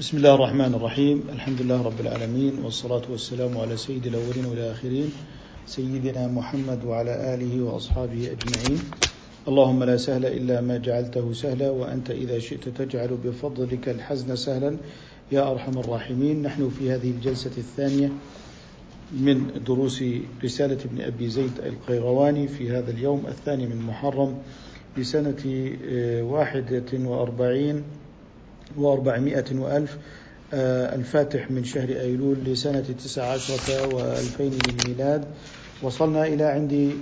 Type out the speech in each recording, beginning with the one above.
بسم الله الرحمن الرحيم. الحمد لله رب العالمين والصلاة والسلام على سيد الأولين والآخرين سيدنا محمد وعلى آله وأصحابه أجمعين. اللهم لا سهل إلا ما جعلته سهلا وأنت إذا شئت تجعل بفضلك الحزن سهلا. يا أرحم الراحمين. نحن في هذه الجلسة الثانية من دروس رسالة ابن أبي زيد القيرواني في هذا اليوم الثاني من محرم لسنة آه، واحدة وأربعين وأربعمائة وألف آه، الفاتح من شهر أيلول لسنة تسع عشرة وألفين للميلاد. وصلنا إلى عند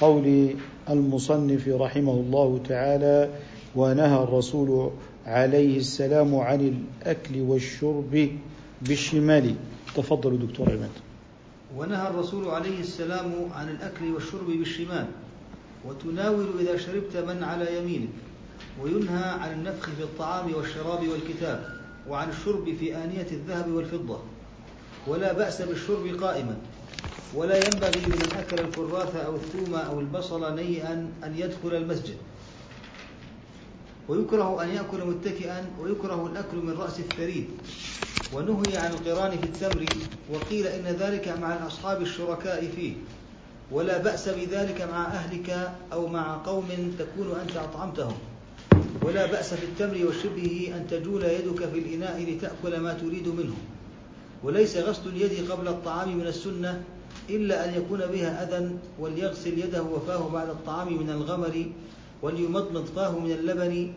قول المصنف رحمه الله تعالى ونهى الرسول عليه السلام عن الأكل والشرب بالشمال. تفضلوا دكتور عماد. ونهى الرسول عليه السلام عن الأكل والشرب بالشمال وتناول إذا شربت من على يمينك. وينهى عن النفخ في الطعام والشراب والكتاب وعن الشرب في آنية الذهب والفضة. ولا بأس بالشرب قائما. ولا ينبغي لمن أكل الكراث أو الثوم أو البصل نيئا أن يدخل المسجد. ويكره أن يأكل متكئا ويكره الأكل من رأس الثريد ونهي عن القران في التمر وقيل إن ذلك مع الأصحاب الشركاء فيه. ولا بأس بذلك مع أهلك أو مع قوم تكون أنت أطعمتهم. ولا بأس في التمر وشبهه أن تجول يدك في الإناء لتأكل ما تريد منه. وليس غسل اليد قبل الطعام من السنة إلا أن يكون بها أذى وليغسل يده وفاه بعد الطعام من الغمر وليمضمض فاه من اللبن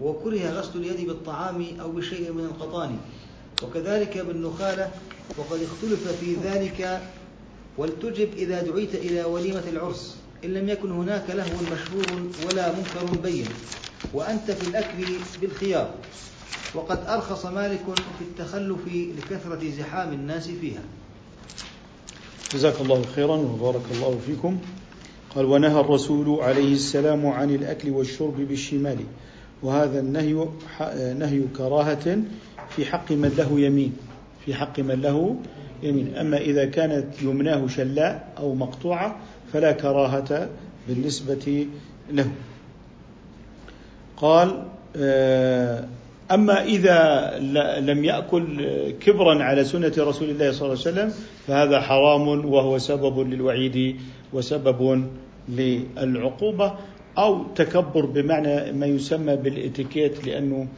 وكره غسل اليد بالطعام أو بشيء من القطان. وكذلك بالنخالة وقد اختلف في ذلك ولتجب إذا دعيت إلى وليمة العرس. إن لم يكن هناك لهو مشهور ولا منكر بين وأنت في الأكل بالخيار. وقد أرخص مالك في التخلف لكثرة زحام الناس فيها. جزاك الله خيرا وبارك الله فيكم. قال ونهى الرسول عليه السلام عن الأكل والشرب بالشمال وهذا النهي نهي كراهة في حق من له يمين في حق من له يمين. أما إذا كانت يمناه شلاء أو مقطوعة فلا كراهة بالنسبة له. قال آه، أما إذا لم يأكل كبرا على سنة رسول الله صلى الله عليه وسلم فهذا حرام وهو سبب للوعيد وسبب للعقوبة أو تكبر بمعنى ما يسمى بالإتيكيت لأنه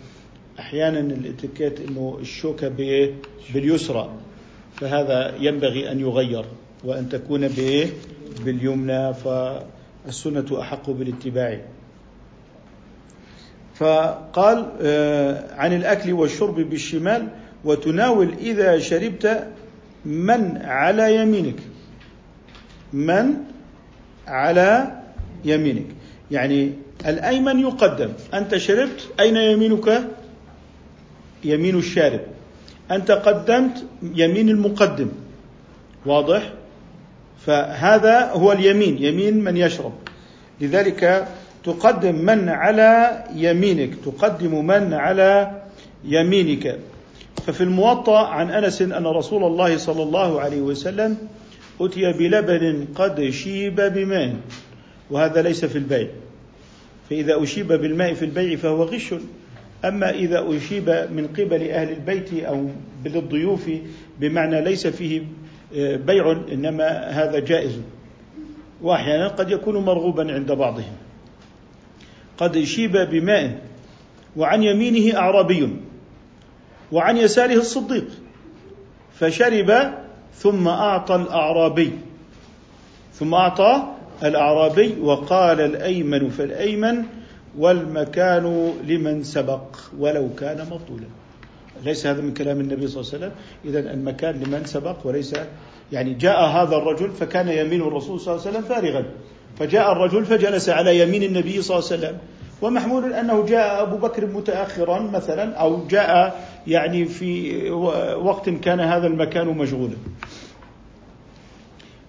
أحيانا الإتيكيت أنه الشوكة باليسرى فهذا ينبغي أن يغير وأن تكون باليمنى فالسنة أحق بالاتباع. فقال آه، عن الأكل والشرب بالشمال وتناول إذا شربت من على يمينك. من على يمينك. يعني الأيمن يقدم. أنت شربت أين يمينك؟ يمين الشارب. أنت قدمت يمين المقدم. واضح؟ فهذا هو اليمين يمين من يشرب. لذلك تقدم من على يمينك تقدم من على يمينك. ففي الموطأ عن أنس أن رسول الله صلى الله عليه وسلم أتي بلبن قد شيب بماء وهذا ليس في البيع. فإذا أشيب بالماء في البيع فهو غش. أما إذا أشيب من قبل أهل البيت أو للضيوف بمعنى ليس فيه بيع إنما هذا جائز. وأحيانا قد يكون مرغوبا عند بعضهم. قد شيب بماء وعن يمينه أعرابي وعن يساره الصديق فشرب ثم أعطى الأعرابي. ثم أعطى الأعرابي وقال الأيمن فالأيمن والمكان لمن سبق ولو كان مطولا ليس هذا من كلام النبي صلى الله عليه وسلم. إذا المكان لمن سبق وليس يعني جاء هذا الرجل فكان يمين الرسول صلى الله عليه وسلم فارغا. فجاء الرجل فجلس على يمين النبي صلى الله عليه وسلم. ومحمول أنه جاء أبو بكر متاخرا مثلا أو جاء يعني في وقت كان هذا المكان مشغولا.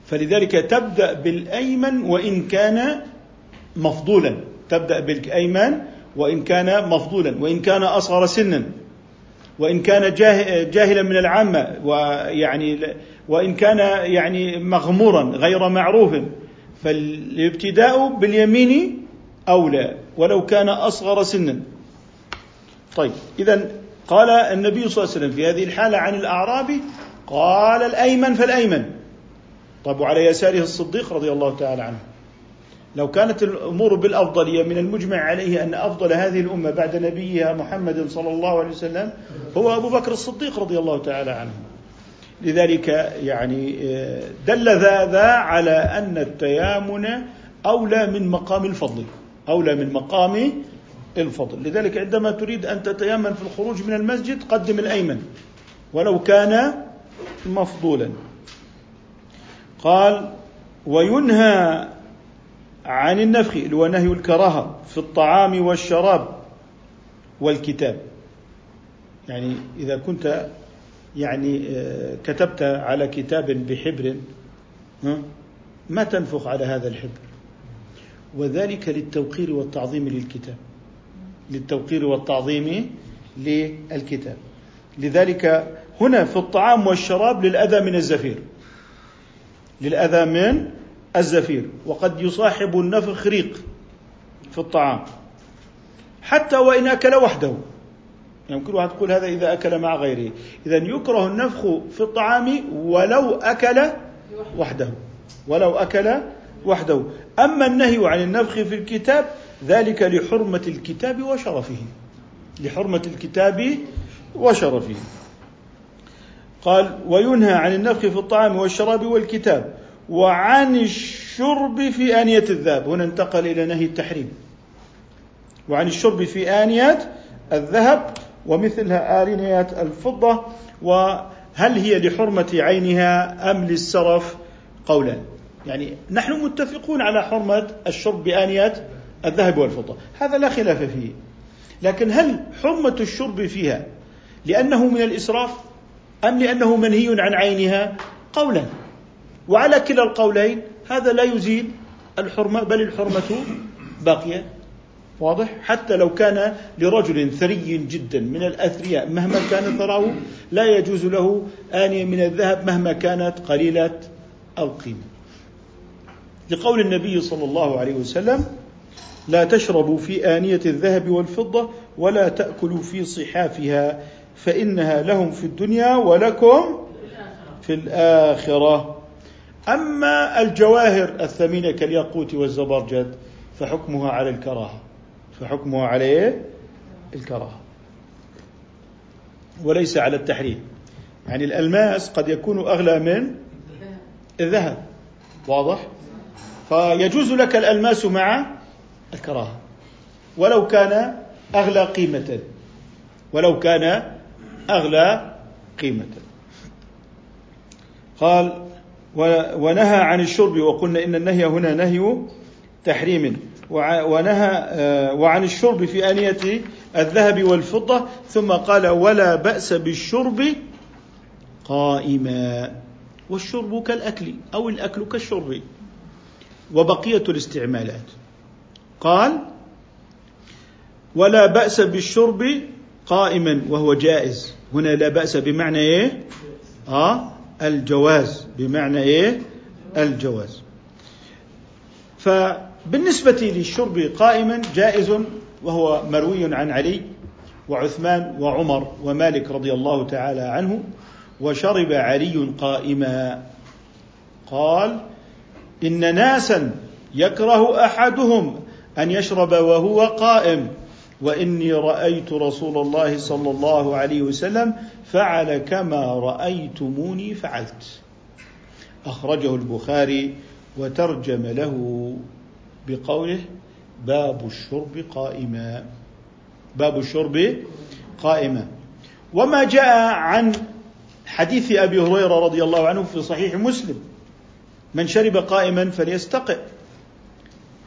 فلذلك تبدأ بالأيمن وإن كان مفضولا، تبدأ بالأيمن وإن كان مفضولا، وإن كان أصغر سنا، وإن كان جاهلا من العامة ويعني وإن كان يعني مغمورا غير معروف فالابتداء باليمين أولى ولو كان أصغر سنا. طيب اذا قال النبي صلى الله عليه وسلم في هذه الحالة عن الأعرابي قال الأيمن فالأيمن. طب وعلى يساره الصديق رضي الله تعالى عنه. لو كانت الأمور بالأفضلية من المجمع عليه أن أفضل هذه الأمة بعد نبيها محمد صلى الله عليه وسلم هو أبو بكر الصديق رضي الله تعالى عنه. لذلك يعني آه، دل هذا على أن التيامن أولى من مقام الفضل، أولى من مقام الفضل، لذلك عندما تريد أن تتيمن في الخروج من المسجد قدم الأيمن ولو كان مفضولا. قال وينهى عن النفخ اللي هو نهي الكراهة في الطعام والشراب والكتاب. يعني إذا كنت يعني آه، كتبت على كتاب بحبر ما تنفخ على هذا الحبر؟ وذلك للتوقير والتعظيم للكتاب. للتوقير والتعظيم للكتاب. لذلك هنا في الطعام والشراب للأذى من الزفير. للأذى من الزفير وقد يصاحب النفخ ريق في الطعام. حتى وإن أكل وحده. يمكن يعني واحد تقول هذا إذا أكل مع غيره. إذا يكره النفخ في الطعام ولو أكل وحده. ولو أكل وحده. أما النهي عن النفخ في الكتاب ذلك لحرمة الكتاب وشرفه. لحرمة الكتاب وشرفه. قال وينهى عن النفخ في الطعام والشراب والكتاب. وعن الشرب في آنية الذهب. هنا انتقل إلى نهي التحريم. وعن الشرب في آنية الذهب ومثلها آنية الفضة وهل هي لحرمة عينها أم للسرف؟ قولان يعني نحن متفقون على حرمة الشرب بآنية الذهب والفضة. هذا لا خلاف فيه. لكن هل حرمة الشرب فيها لأنه من الإسراف أم لأنه منهي عن عينها؟ قولا. وعلى كلا القولين هذا لا يزيل الحرمة بل الحرمة باقية. واضح؟ حتى لو كان لرجل ثري جدا من الأثرياء مهما كان ثراه لا يجوز له آنية من الذهب مهما كانت قليلة القيمة. لقول النبي صلى الله عليه وسلم لا تشربوا في آنية الذهب والفضة ولا تأكلوا في صحافها فإنها لهم في الدنيا ولكم في الآخرة. أما الجواهر الثمينة كالياقوت والزبرجد فحكمها على الكراهة. فحكمها على إيه؟ الكراهة. وليس على التحريم. يعني الألماس قد يكون أغلى من الذهب. واضح؟ فيجوز لك الألماس مع الكراهة. ولو كان أغلى قيمة. ولو كان أغلى قيمة. قال ونهى عن الشرب وقلنا إن النهي هنا نهي تحريم. ونهى آه، وعن الشرب في آنية الذهب والفضة ثم قال ولا بأس بالشرب قائما. والشرب كالأكل أو الأكل كالشرب. وبقية الاستعمالات. قال ولا بأس بالشرب قائما وهو جائز. هنا لا بأس بمعنى إيه؟ آه؟ الجواز بمعنى إيه؟ الجواز. فبالنسبة للشرب قائما جائز وهو مروي عن علي وعثمان وعمر ومالك رضي الله تعالى عنه وشرب علي قائما. قال إن ناسا يكره أحدهم أن يشرب وهو قائم وإني رأيت رسول الله صلى الله عليه وسلم فعل كما رأيتموني فعلت. أخرجه البخاري وترجم له بقوله باب الشرب قائما. باب الشرب قائما. وما جاء عن حديث أبي هريرة رضي الله عنه في صحيح مسلم. من شرب قائما فليستقئ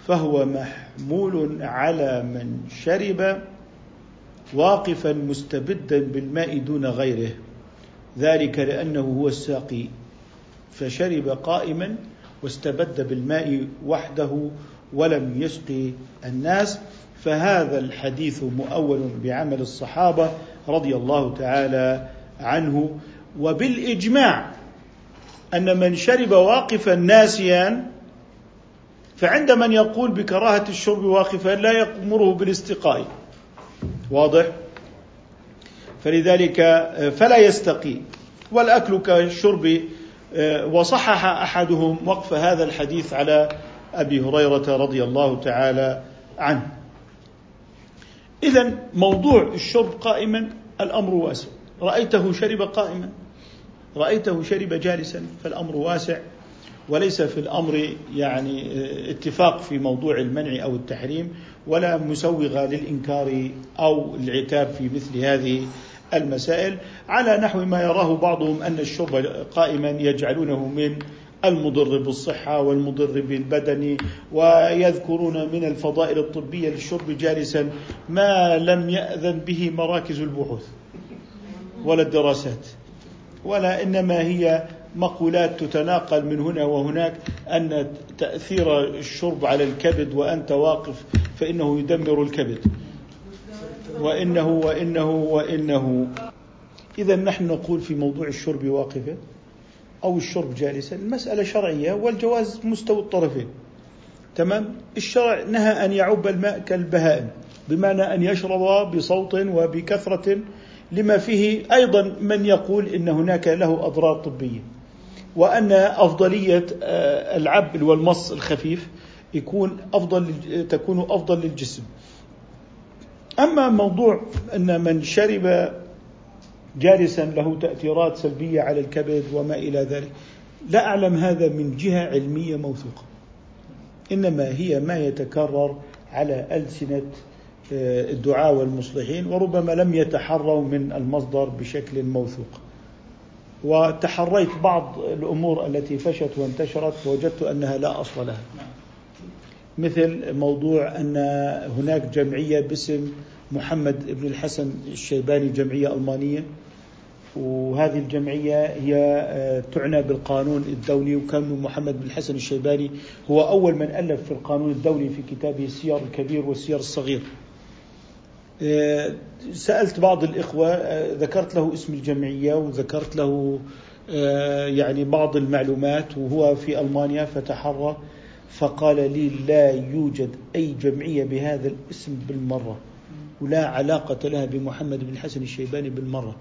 فهو محمول على من شرب واقفا مستبدا بالماء دون غيره ذلك لأنه هو الساقي. فشرب قائما واستبد بالماء وحده ولم يسقي الناس. فهذا الحديث مؤول بعمل الصحابة رضي الله تعالى عنه. وبالإجماع أن من شرب واقفا ناسيا فعند من يقول بكراهة الشرب واقفا لا يأمره بالاستقاء. واضح؟ فلذلك فلا يستقي. والأكل كالشرب وصحح أحدهم وقف هذا الحديث على أبي هريرة رضي الله تعالى عنه. إذا موضوع الشرب قائما الأمر واسع. رأيته شرب قائما. رأيته شرب جالسا فالأمر واسع. وليس في الأمر يعني اتفاق في موضوع المنع أو التحريم ولا مسوغة للإنكار أو العتاب في مثل هذه المسائل. على نحو ما يراه بعضهم أن الشرب قائما يجعلونه من المضر بالصحة والمضر بالبدن ويذكرون من الفضائل الطبية للشرب جالسا ما لم يأذن به مراكز البحوث ولا الدراسات ولا إنما هي مقولات تتناقل من هنا وهناك أن تأثير الشرب على الكبد وأنت واقف فإنه يدمر الكبد. وإنه وإنه وإنه. إذا نحن نقول في موضوع الشرب واقفا أو الشرب جالسا المسألة شرعية والجواز مستوى الطرفين. تمام؟ الشرع نهى أن يعب الماء كالبهائم بمعنى أن يشرب بصوت وبكثرة لما فيه أيضا من يقول إن هناك له أضرار طبية. وأن أفضلية آه، العب والمص الخفيف يكون أفضل تكون أفضل للجسم. أما موضوع أن من شرب جالسا له تأثيرات سلبية على الكبد وما إلى ذلك لا أعلم هذا من جهة علمية موثوقة. إنما هي ما يتكرر على ألسنة آه، الدعاء والمصلحين وربما لم يتحروا من المصدر بشكل موثوق. وتحريت بعض الأمور التي فشت وانتشرت فوجدت أنها لا أصل لها. مثل موضوع أن هناك جمعية باسم محمد بن الحسن الشيباني جمعية ألمانية. وهذه الجمعية هي آه، تعنى بالقانون الدولي وكان محمد بن الحسن الشيباني هو أول من ألف في القانون الدولي في كتابه السير الكبير والسير الصغير. سألت بعض الإخوة آه، ذكرت له اسم الجمعية وذكرت له يعني بعض المعلومات وهو في ألمانيا فتحرى فقال لي لا يوجد أي جمعية بهذا الاسم بالمرة ولا علاقة لها بمحمد بن الحسن الشيباني بالمرة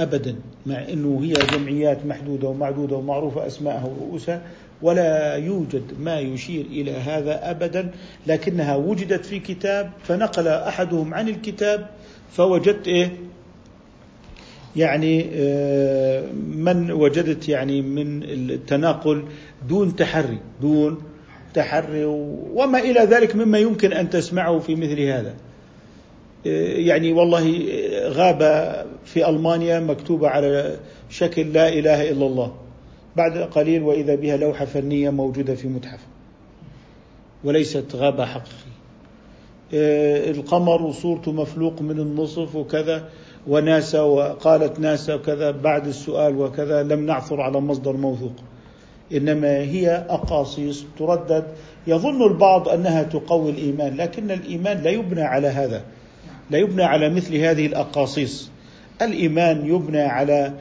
ابدا مع إنه هي جمعيات محدودة ومعدودة ومعروفة أسماءها ورؤوسها. ولا يوجد ما يشير إلى هذا ابدا. لكنها وجدت في كتاب فنقل أحدهم عن الكتاب فوجدت إيه؟ يعني آه، من وجدت يعني من التناقل دون تحري دون تحري وما إلى ذلك مما يمكن أن تسمعه في مثل هذا. يعني والله غاب في ألمانيا مكتوبة على شكل لا إله إلا الله. بعد قليل وإذا بها لوحة فنية موجودة في متحف. وليست غابة حقيقية. آه، القمر وصورته مفلوق من النصف وكذا وناسا وقالت ناسا وكذا بعد السؤال وكذا لم نعثر على مصدر موثوق. إنما هي أقاصيص تردد. يظن البعض أنها تقوي الإيمان لكن الإيمان لا يبنى على هذا. لا يبنى على مثل هذه الأقاصيص. الإيمان يبنى على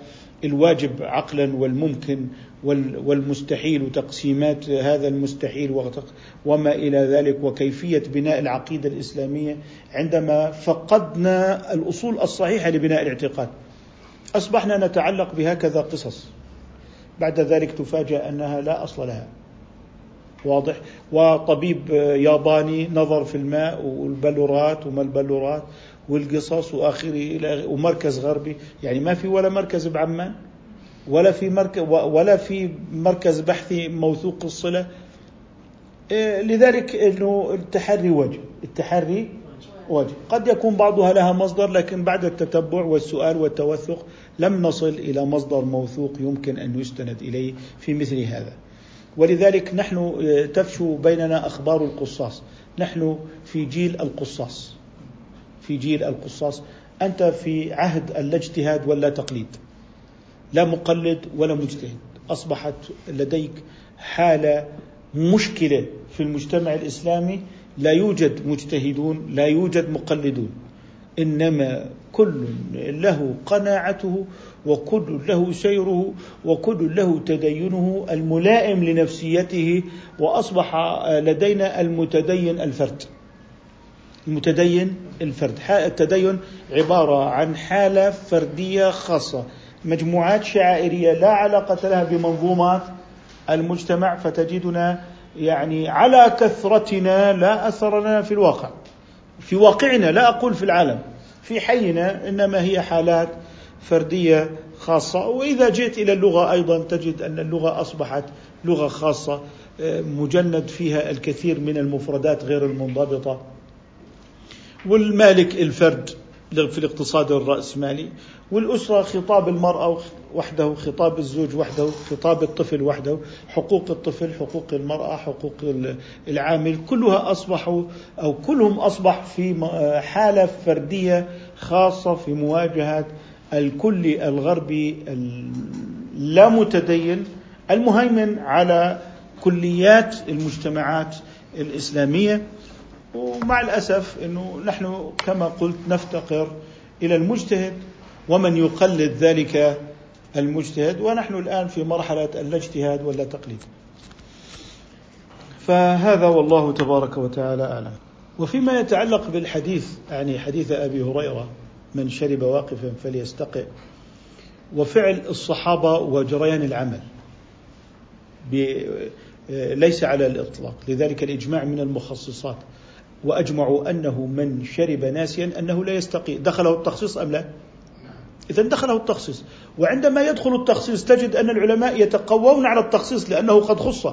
الواجب عقلا والممكن والمستحيل وتقسيمات هذا المستحيل وما إلى ذلك وكيفية بناء العقيدة الإسلامية عندما فقدنا الأصول الصحيحة لبناء الاعتقاد. أصبحنا نتعلق بهكذا قصص. بعد ذلك تفاجأ أنها لا أصل لها. واضح. وطبيب ياباني نظر في الماء والبلورات وما البلورات. والقصص وآخره إلى ومركز غربي يعني ما في ولا مركز بعمان ولا في مركز ولا في مركز بحثي موثوق الصلة. إيه، لذلك إنه التحري وجه التحري وجه. قد يكون بعضها لها مصدر لكن بعد التتبع والسؤال والتوثق لم نصل إلى مصدر موثوق يمكن أن يستند إليه في مثل هذا. ولذلك نحن آه، تفشو بيننا أخبار القصاص. نحن في جيل القصاص. في جيل القصاص أنت في عهد اللا اجتهاد ولا تقليد. لا مقلد ولا مجتهد. أصبحت لديك حالة مشكلة في المجتمع الإسلامي لا يوجد مجتهدون لا يوجد مقلدون. إنما كل له قناعته وكل له سيره وكل له تدينه الملائم لنفسيته وأصبح لدينا المتدين الفرد. المتدين الفرد. التدين عبارة عن حالة فردية خاصة. مجموعات شعائرية لا علاقة لها بمنظومات المجتمع فتجدنا يعني على كثرتنا لا أثر لنا في الواقع. في واقعنا لا أقول في العالم. في حينا إنما هي حالات فردية خاصة. وإذا جئت إلى اللغة أيضا تجد أن اللغة أصبحت لغة خاصة مجند فيها الكثير من المفردات غير المنضبطة. والمالك الفرد في الاقتصاد الرأسمالي والأسرة خطاب المرأة وحده خطاب الزوج وحده خطاب الطفل وحده حقوق الطفل حقوق المرأة حقوق العامل كلها أصبحوا أو كلهم أصبح في حالة فردية خاصة في مواجهة الكل الغربي اللا متدين المهيمن على كليات المجتمعات الإسلامية. ومع الأسف أنه نحن كما قلت نفتقر إلى المجتهد ومن يقلد ذلك المجتهد ونحن الآن في مرحلة اللا اجتهاد ولا تقليد فهذا والله تبارك وتعالى أعلم. وفيما يتعلق بالحديث يعني حديث أبي هريرة من شرب واقفا فليستقئ وفعل الصحابة وجريان العمل ليس على الإطلاق لذلك الإجماع من المخصصات. وأجمعوا أنه من شرب ناسيا أنه لا يستقي. دخله التخصيص أم لا؟ إذا دخله التخصيص. وعندما يدخل التخصيص تجد أن العلماء يتقوون على التخصيص لأنه قد خص.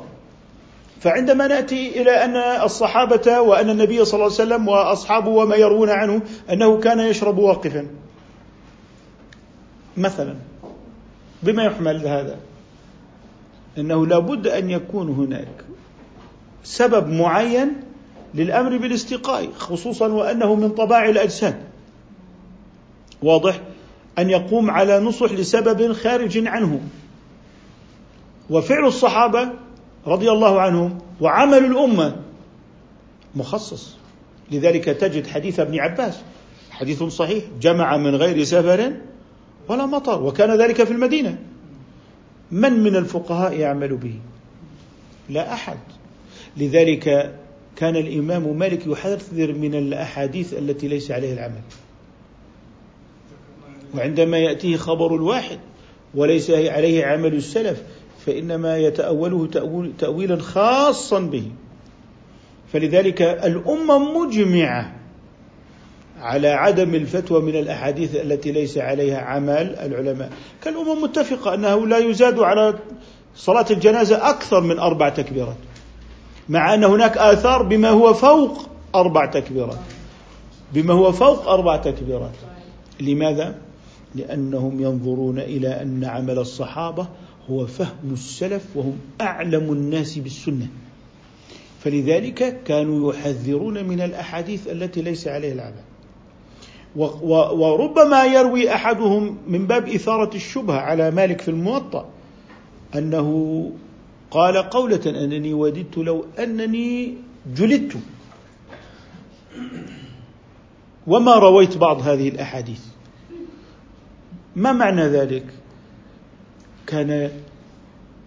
فعندما نأتي إلى أن الصحابة وأن النبي صلى الله عليه وسلم وأصحابه وما يروون عنه أنه كان يشرب واقفا. مثلا بما يحمل هذا أنه لابد أن يكون هناك سبب معين للأمر بالاستقاء خصوصا وأنه من طباع الأجساد. واضح؟ أن يقوم على نصح لسبب خارج عنه. وفعل الصحابة رضي الله عنهم وعمل الأمة مخصص. لذلك تجد حديث ابن عباس حديث صحيح جمع من غير سفر ولا مطر وكان ذلك في المدينة. من من الفقهاء يعمل به؟ لا أحد. لذلك كان الإمام مالك يحذر من الأحاديث التي ليس عليها العمل. وعندما يأتيه خبر الواحد وليس عليه عمل السلف فإنما يتأوله تأويل تأويلا خاصا به. فلذلك الأمة مجمعة على عدم الفتوى من الأحاديث التي ليس عليها عمل العلماء. كالأمة متفقة أنه لا يزاد على صلاة الجنازة أكثر من أربع تكبيرات. مع أن هناك آثار بما هو فوق أربع تكبيرات. بما هو فوق أربع تكبيرات. لماذا؟ لأنهم ينظرون إلى أن عمل الصحابة هو فهم السلف وهم أعلم الناس بالسنة. فلذلك كانوا يحذرون من الأحاديث التي ليس عليها العمل. وربما يروي أحدهم من باب إثارة الشبهة على مالك في الموطأ أنه قال قولة أنني وددت لو أنني جلدت. وما رويت بعض هذه الأحاديث. ما معنى ذلك؟ كان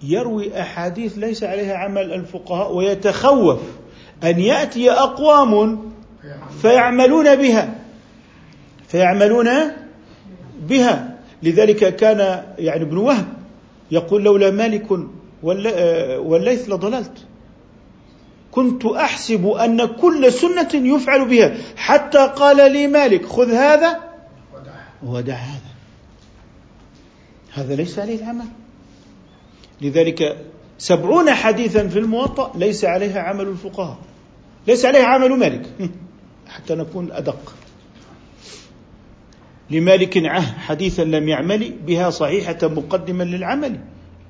يروي أحاديث ليس عليها عمل الفقهاء ويتخوف أن يأتي أقوام فيعملون بها. فيعملون بها. لذلك كان يعني ابن وهب يقول لولا مالك والليث لضللت. كنت أحسب أن كل سنة يفعل بها. حتى قال لي مالك خذ هذا. ودع هذا. هذا ليس عليه العمل لذلك سبعون حديثا في الموطأ ليس عليها عمل الفقهاء. ليس عليها عمل مالك. حتى نكون أدق. لمالك عه حديثا لم يعمل بها صحيحة مقدما للعمل.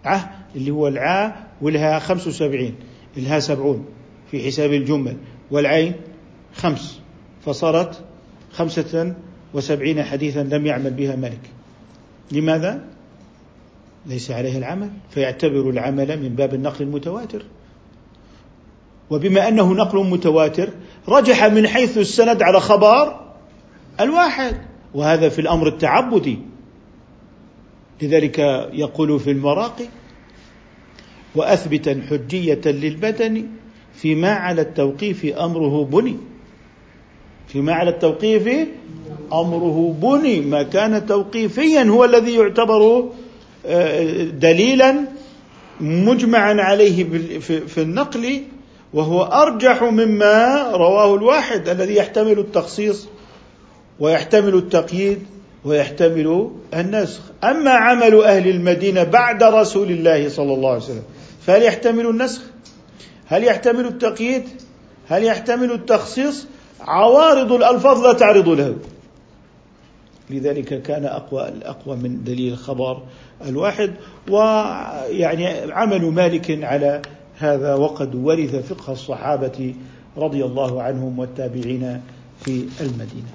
عه اللي هو العاء خمس وسبعين الها سبعون في حساب الجمل والعين خمس فصارت خمسة وسبعين حديثا لم يعمل بها مالك لماذا؟ ليس عليه العمل فيعتبر العمل من باب النقل المتواتر. وبما أنه نقل متواتر رجح من حيث السند على خبر الواحد. وهذا في الأمر التعبدي. لذلك يقول في المراقي وأثبتا حجية للبدن فيما على التوقيف أمره بني. فيما على التوقيف أمره بني. ما كان توقيفيا هو الذي يعتبر آه، دليلا مجمعا عليه في النقل وهو أرجح مما رواه الواحد الذي يحتمل التخصيص ويحتمل التقييد ويحتمل النسخ. أما عمل أهل المدينة بعد رسول الله صلى الله عليه وسلم فهل يحتمل النسخ؟ هل يحتمل التقييد؟ هل يحتمل التخصيص؟ عوارض الألفاظ لا تعرض له. لذلك كان أقوى الأقوى من دليل الخبر الواحد ويعني عمل مالك على هذا وقد ورث فقه الصحابة رضي الله عنهم والتابعين في المدينة.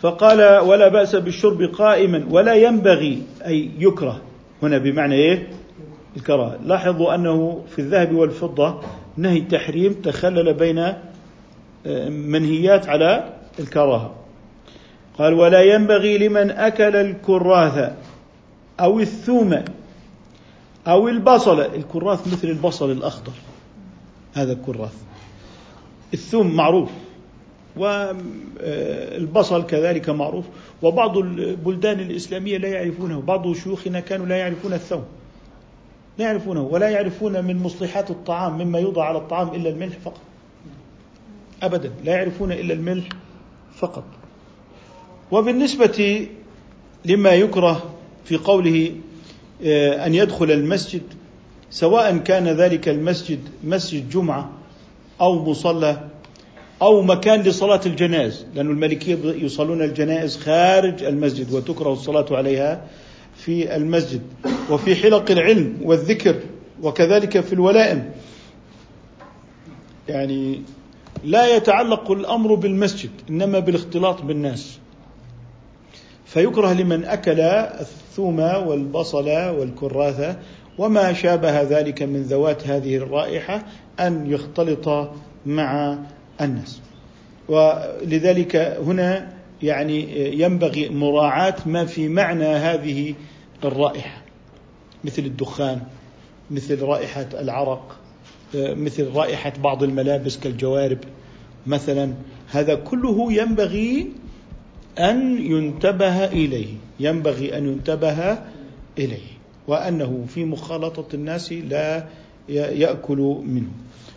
فقال ولا بأس بالشرب قائما ولا ينبغي أي يكره. هنا بمعنى إيه؟ الكراهة لاحظوا أنه في الذهب والفضة نهي التحريم تخلل بين آه، منهيات على الكراهة. قال ولا ينبغي لمن أكل الكراث أو الثوم أو البصل. الكراث مثل البصل الأخضر هذا الكراث. الثوم معروف والبصل كذلك معروف. وبعض البلدان الإسلامية لا يعرفونه بعض شيوخنا كانوا لا يعرفون الثوم. لا يعرفونه ولا يعرفون من مصلحات الطعام مما يوضع على الطعام إلا الملح فقط. أبدا لا يعرفون إلا الملح فقط. وبالنسبة لما يكره في قوله آه، أن يدخل المسجد سواء كان ذلك المسجد مسجد جمعة أو مصلى أو مكان لصلاة الجنائز لأن الملكية يصلون الجنائز خارج المسجد وتكره الصلاة عليها في المسجد وفي حلق العلم والذكر وكذلك في الولائم. يعني لا يتعلق الأمر بالمسجد إنما بالاختلاط بالناس. فيكره لمن أكل الثوم والبصل والكراثة وما شابه ذلك من ذوات هذه الرائحة أن يختلط مع الناس. ولذلك هنا يعني ينبغي مراعاة ما في معنى هذه الرائحة. مثل الدخان مثل رائحة العرق مثل رائحة بعض الملابس كالجوارب مثلا. هذا كله ينبغي أن ينتبه إليه ينبغي أن ينتبه إليه وأنه في مخالطة الناس لا يأكل منه.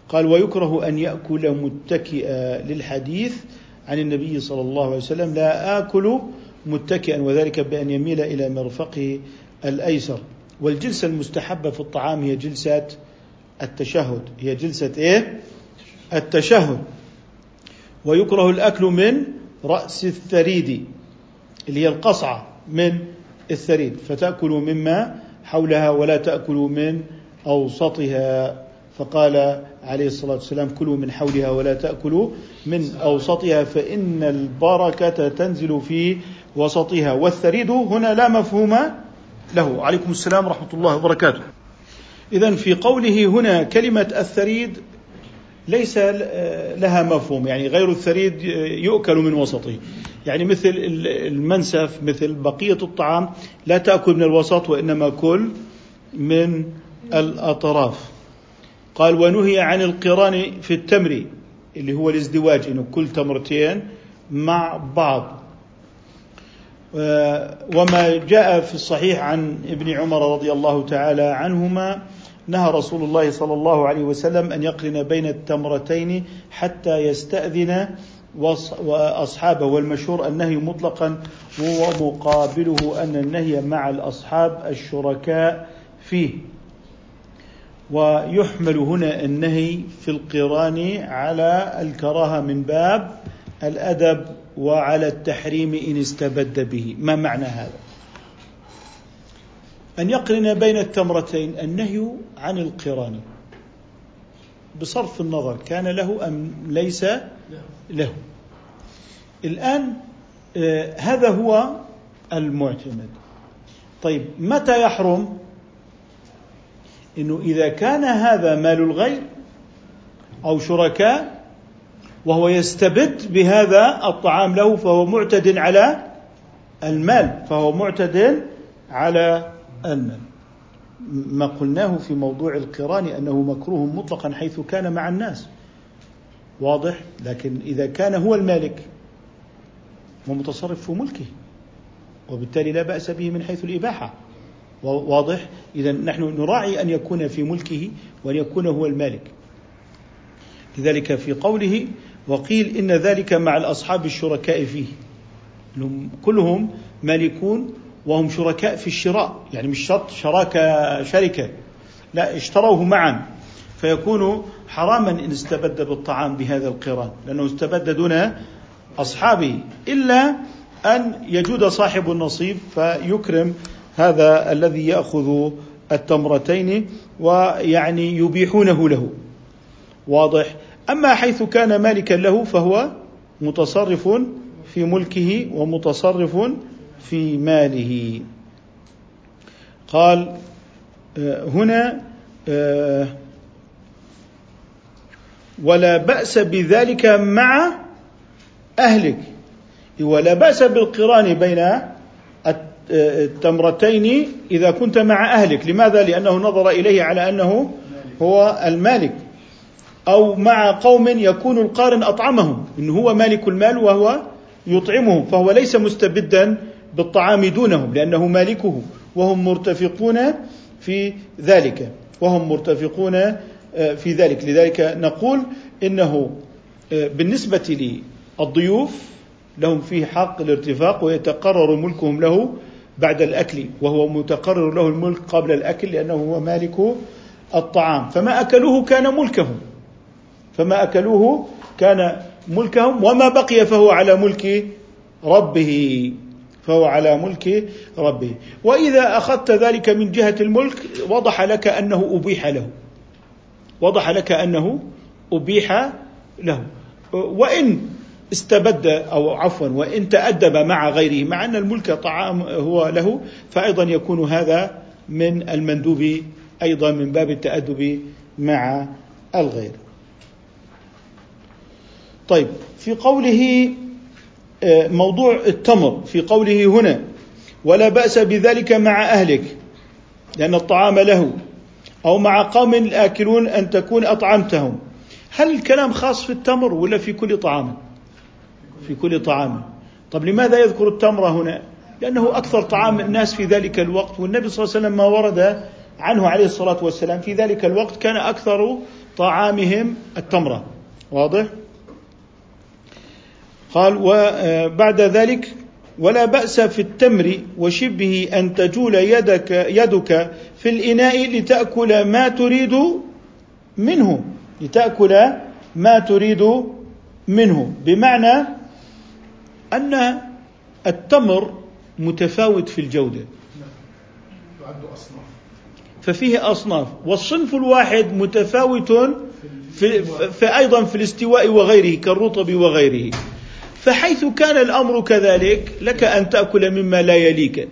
قال ويكره أن يأكل متكئا للحديث عن النبي صلى الله عليه وسلم لا آكل متكئا وذلك بأن يميل إلى مرفقه الأيسر. والجلسة المستحبة في الطعام هي جلسة التشهد. هي جلسة إيه؟ التشهد. ويكره الأكل من رأس الثريد اللي هي القصعة من الثريد. فتأكل مما حولها ولا تأكل من أوسطها. فقال عليه الصلاة والسلام كلوا من حولها ولا تأكلوا من أوسطها فإن البركة تنزل في وسطها. والثريد هنا لا مفهوم له. عليكم السلام ورحمة الله وبركاته. إذا في قوله هنا كلمة الثريد ليس لها مفهوم يعني غير الثريد يؤكل من وسطه. يعني مثل المنسف مثل بقية الطعام لا تأكل من الوسط وإنما كل من الأطراف. قال ونهي عن القران في التمر اللي هو الازدواج إنه كل تمرتين مع بعض. وما جاء في الصحيح عن ابن عمر رضي الله تعالى عنهما نهى رسول الله صلى الله عليه وسلم أن يقرن بين التمرتين حتى يستأذن وأصحابه. والمشهور النهي مطلقا ومقابله أن النهي مع الأصحاب الشركاء فيه. ويحمل هنا النهي في القران على الكراهه من باب الادب وعلى التحريم إن استبد به. ما معنى هذا؟ أن يقرن بين التمرتين النهي عن القران. بصرف النظر كان له أم ليس له. الآن آه، هذا هو المعتمد. طيب متى يحرم؟ إنه إذا كان هذا مال الغير أو شركاء وهو يستبد بهذا الطعام له فهو معتد على المال فهو معتد على المال. ما قلناه في موضوع القران أنه مكروه مطلقا حيث كان مع الناس. واضح؟ لكن إذا كان هو المالك هو متصرف في ملكه وبالتالي لا بأس به من حيث الإباحة. واضح؟ إذا نحن نراعي أن يكون في ملكه وأن يكون هو المالك. لذلك في قوله وقيل إن ذلك مع الأصحاب الشركاء فيه. كلهم مالكون وهم شركاء في الشراء يعني مش شرط شراكة شركة. لا اشتروه معا. فيكون حراما إن استبد بالطعام بهذا القران لأنه استبد دون أصحابه إلا أن يجود صاحب النصيب فيكرم هذا الذي يأخذ التمرتين ويعني يبيحونه له. واضح؟ أما حيث كان مالكا له فهو متصرف في ملكه ومتصرف في ماله. قال آه، هنا آه، ولا بأس بذلك مع أهلك. ولا بأس بالقران بين التمرتين إذا كنت مع أهلك. لماذا؟ لأنه نظر إليه على أنه هو المالك. أو مع قوم يكون القارن أطعمهم. إن هو مالك المال وهو يطعمهم فهو ليس مستبدا بالطعام دونهم لأنه مالكه. وهم مرتفقون في ذلك. وهم مرتفقون آه، في ذلك. لذلك نقول إنه آه، بالنسبة للضيوف لهم فيه حق الارتفاق ويتقرر ملكهم له بعد الأكل وهو متقرر له الملك قبل الأكل لأنه هو مالك الطعام. فما أكلوه كان ملكهم. فما أكلوه كان ملكهم وما بقي فهو على ملك ربه. فهو على ملك ربه. وإذا أخذت ذلك من جهة الملك وضح لك أنه أبيح له. وضح لك أنه أبيح له. وإن استبد أو عفوا وإن تأدب مع غيره مع أن الملك طعام هو له فايضا يكون هذا من المندوب أيضا من باب التأدب مع الغير. طيب في قوله آه، موضوع التمر في قوله هنا ولا بأس بذلك مع أهلك لأن الطعام له أو مع قوم الآكلون أن تكون أطعمتهم هل الكلام خاص في التمر ولا في كل طعام؟ في كل طعام. طب لماذا يذكر التمر هنا؟ لأنه أكثر طعام الناس في ذلك الوقت والنبي صلى الله عليه وسلم ما ورد عنه عليه الصلاة والسلام في ذلك الوقت كان أكثر طعامهم التمرة واضح؟ قال وبعد ذلك ولا بأس في التمر وشبه أن تجول يدك يدك في الإناء لتأكل ما تريد منه. لتأكل ما تريد منه. بمعنى أن التمر متفاوت في الجودة. ففيه أصناف. والصنف الواحد متفاوت في, في أيضا في الاستواء وغيره كالرطب وغيره. فحيث كان الأمر كذلك لك أن تأكل مما لا يليك.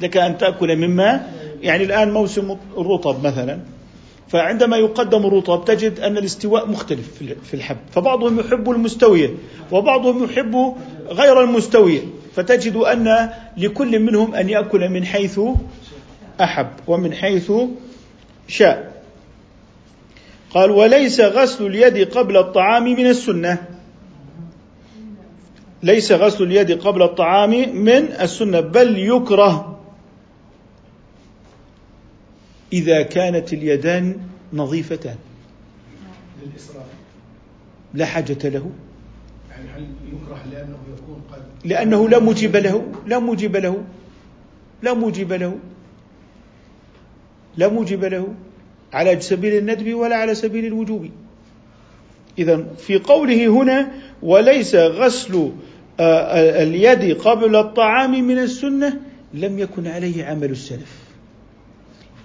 لك أن تأكل مما يعني الآن موسم الرطب مثلا. فعندما يقدم الرطب تجد أن الاستواء مختلف في الحب. فبعضهم يحب المستوية وبعضهم يحب غير المستوية. فتجد أن لكل منهم أن يأكل من حيث أحب ومن حيث شاء. قال وليس غسل اليد قبل الطعام من السنة. ليس غسل اليد قبل الطعام من السنة بل يكره إذا كانت اليدان نظيفتان. للإسراف لا حاجة له. يعني هل يكره لأنه يكون قد لأنه لا موجب له. لا موجب له. لا موجب له. لا موجب له. على سبيل الندب ولا على سبيل الوجوب. إذا في قوله هنا وليس غسل آه، اليد قبل الطعام من السنة لم يكن عليه عمل السلف.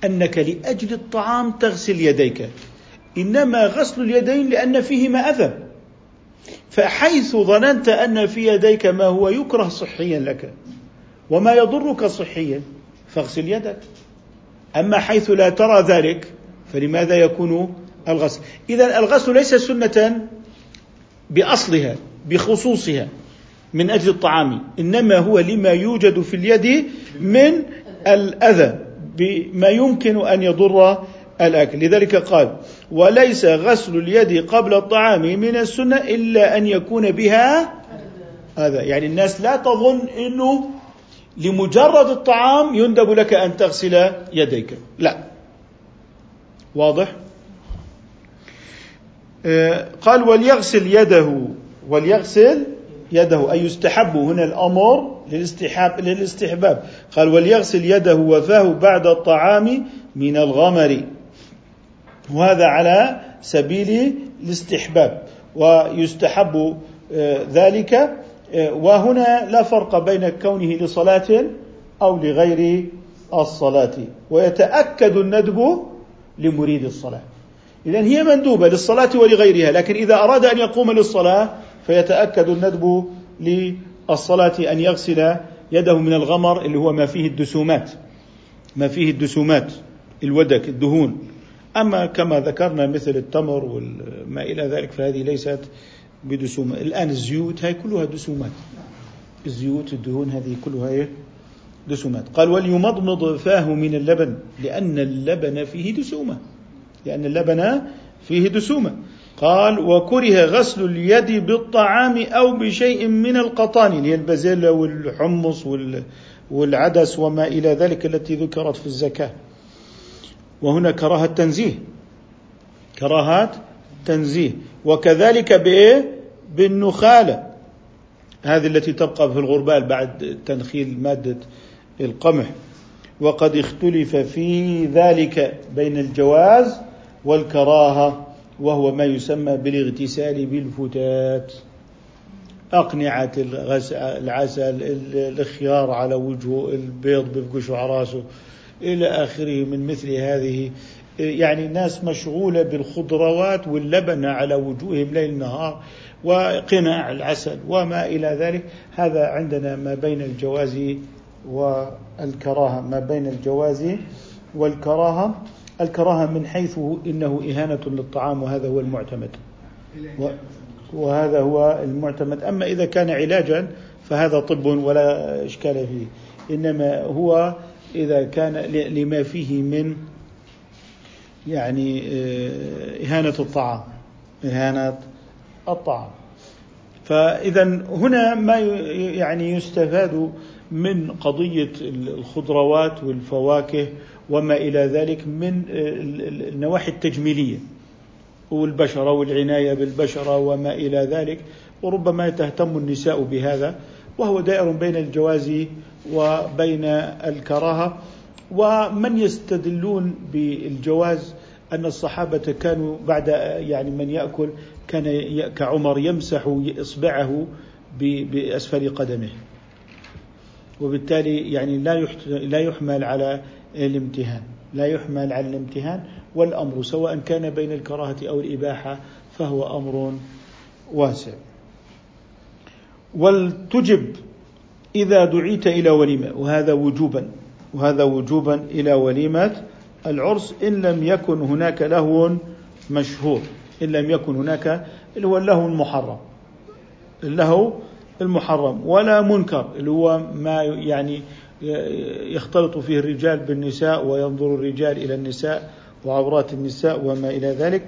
أنك لأجل الطعام تغسل يديك. إنما غسل اليدين لأن فيهما أذى. فحيث ظننت أن في يديك ما هو يكره صحيا لك وما يضرك صحيا فاغسل يدك. أما حيث لا ترى ذلك فلماذا يكون الغسل؟ إذا الغسل ليس سنة بأصلها بخصوصها من أجل الطعام إنما هو لما يوجد في اليد من الأذى. بما يمكن أن يضر الأكل. لذلك قال وليس غسل اليد قبل الطعام من السنة إلا أن يكون بها هذا. يعني الناس لا تظن أنه لمجرد الطعام يندب لك أن تغسل يديك. لا. واضح؟ آه، قال وليغسل يده. وليغسل يده أي يستحب هنا الأمر للاستحباب للاستحباب. قال وليغسل يده وفاه بعد الطعام من الغمر. وهذا على سبيل الاستحباب. ويستحب آه، ذلك آه، وهنا لا فرق بين كونه لصلاة أو لغير الصلاة. ويتأكد الندب لمريد الصلاة. إذا هي مندوبة للصلاة ولغيرها لكن إذا أراد أن يقوم للصلاة فيتأكد الندب للصلاة أن يغسل يده من الغمر اللي هو ما فيه الدسومات ما فيه الدسومات الودك الدهون. أما كما ذكرنا مثل التمر وما إلى ذلك فهذه ليست بدسومة. الآن الزيوت هاي كلها دسومات. الزيوت الدهون هذه كلها إيه؟ دسومات. قال وليمضمض فاه من اللبن لأن اللبن فيه دسومة لأن اللبن فيه دسومة. قال وكره غسل اليد بالطعام أو بشيء من القطان اللي هي البزلة والحمص والعدس وما إلى ذلك التي ذكرت في الزكاة. وهنا كراهة تنزيه. كراهات تنزيه. وكذلك بإيه؟ بالنخالة. هذه التي تبقى في الغربال بعد تنخيل مادة القمح. وقد اختلف في ذلك بين الجواز والكراهة. وهو ما يسمى بالاغتسال بالفتات. أقنعة العسل الخيار على وجهه البيض بفقش على رأسه إلى آخره من مثل هذه. يعني الناس مشغولة بالخضروات واللبن على وجوههم ليل نهار وقناع العسل وما إلى ذلك. هذا عندنا ما بين الجواز والكراهة ما بين الجواز والكراهة. الكراهة من حيث إنه إهانة للطعام وهذا هو المعتمد. وهذا هو المعتمد. أما إذا كان علاجا فهذا طب ولا إشكال فيه. إنما هو إذا كان لما فيه من يعني آه، إهانة الطعام. إهانة الطعام. فإذا هنا ما يعني يستفاد من قضية الخضروات والفواكه وما إلى ذلك من النواحي التجميلية والبشرة والعناية بالبشرة وما إلى ذلك وربما تهتم النساء بهذا وهو دائر بين الجواز وبين الكراهة. ومن يستدلون بالجواز أن الصحابة كانوا بعد يعني من يأكل كان كعمر يمسح إصبعه بأسفل قدمه. وبالتالي يعني لا لا يحمل على الامتهان لا يحمل على الامتهان والأمر سواء كان بين الكراهة أو الإباحة فهو أمر واسع. ولتجب إذا دعيت إلى وليمة وهذا وجوبا وهذا وجوبا إلى وليمة العرس إن لم يكن هناك لهو مشهور إن لم يكن هناك اللي هو اللهو المحرم اللهو المحرم ولا منكر اللي هو ما يعني يختلط فيه الرجال بالنساء وينظر الرجال إلى النساء وعورات النساء وما إلى ذلك.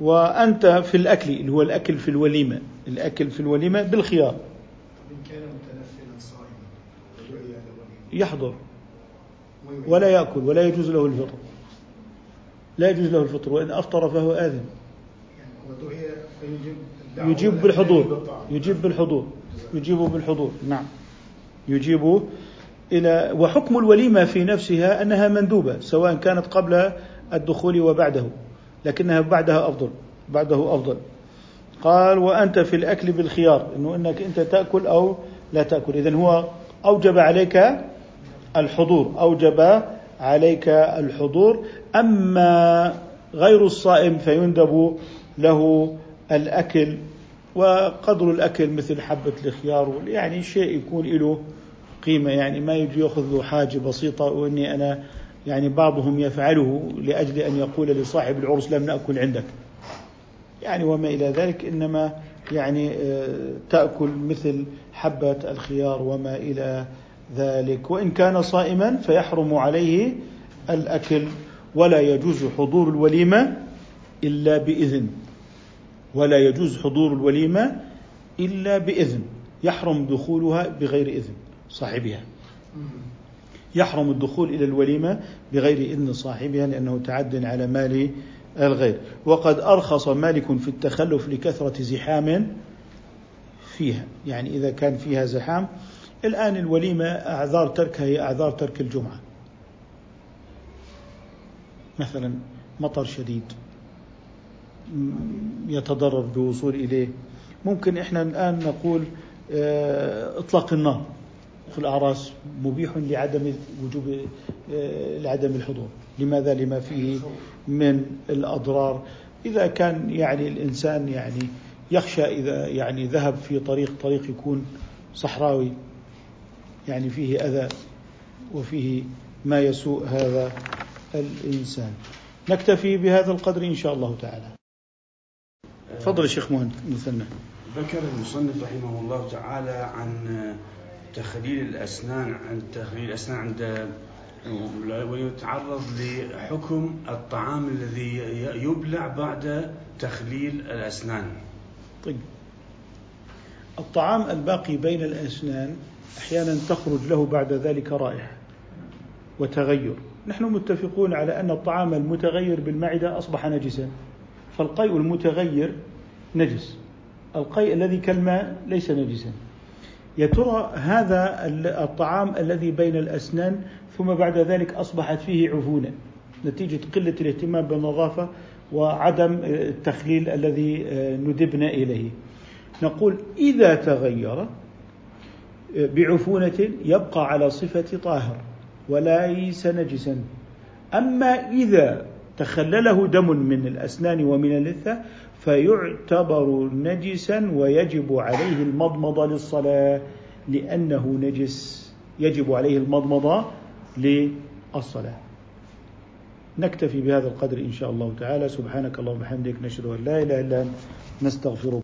وأنت في الأكل اللي هو الأكل في الوليمة الأكل في الوليمة بالخيار. يحضر. ولا يأكل ولا يجوز له الفطر. لا يجوز له الفطر وإن أفطر فهو آثم يجيب بالحضور. يجيب بالحضور. يجيب بالحضور. نعم. يجيب إلى وحكم الوليمة في نفسها أنها مندوبة سواء كانت قبل الدخول وبعده لكنها بعدها أفضل بعده أفضل. قال وأنت في الأكل بالخيار أنه أنك أنت تأكل أو لا تأكل. إذن هو أوجب عليك الحضور أوجب عليك الحضور. أما غير الصائم فيندب له الأكل وقدر الأكل مثل حبة الخيار يعني شيء يكون له قيمة يعني ما يجي يأخذ له حاجة بسيطة وإني أنا يعني بعضهم يفعله لأجل أن يقول لصاحب العرس لم نأكل عندك. يعني وما إلى ذلك إنما يعني آه، تأكل مثل حبة الخيار وما إلى ذلك. وإن كان صائما فيحرم عليه الأكل ولا يجوز حضور الوليمة إلا بإذن. ولا يجوز حضور الوليمة إلا بإذن. يحرم دخولها بغير إذن صاحبها. يحرم الدخول إلى الوليمة بغير إذن صاحبها لأنه تعد على مال الغير. وقد أرخص مالك في التخلف لكثرة زحام فيها. يعني إذا كان فيها زحام الآن الوليمة أعذار تركها هي أعذار ترك الجمعة. مثلا مطر شديد. يتضرر بالوصول إليه. ممكن إحنا الآن نقول آه، إطلاق النار في الأعراس مبيح لعدم وجوب آه، لعدم الحضور. لماذا؟ لما فيه من الأضرار. إذا كان يعني الإنسان يعني يخشى إذا يعني ذهب في طريق طريق يكون صحراوي يعني فيه أذى وفيه ما يسوء هذا الإنسان. نكتفي بهذا القدر إن شاء الله تعالى. تفضل الشيخ مهند مثنى. ذكر المصنف رحمه الله تعالى عن تخليل الأسنان عن تخليل الأسنان عند ويتعرض لحكم الطعام الذي يبلع بعد تخليل الأسنان. طيب. الطعام الباقي بين الأسنان أحيانا تخرج له بعد ذلك رائحة وتغير. نحن متفقون على أن الطعام المتغير بالمعدة أصبح نجسا. فالقيء المتغير نجس. القيء الذي كالماء ليس نجسا. يا ترى هذا الطعام الذي بين الأسنان ثم بعد ذلك أصبحت فيه عفونة نتيجة قلة الاهتمام بالنظافة وعدم التخليل الذي ندبنا إليه. نقول إذا تغير بعفونة يبقى على صفة طاهر وليس نجسا. أما إذا تخلله دم من الأسنان ومن اللثة فيعتبر نجسا ويجب عليه المضمضة للصلاة لأنه نجس يجب عليه المضمضة للصلاة. نكتفي بهذا القدر إن شاء الله تعالى. سبحانك اللهم وبحمدك نشهد أن لا إله إلا أنت نستغفرك.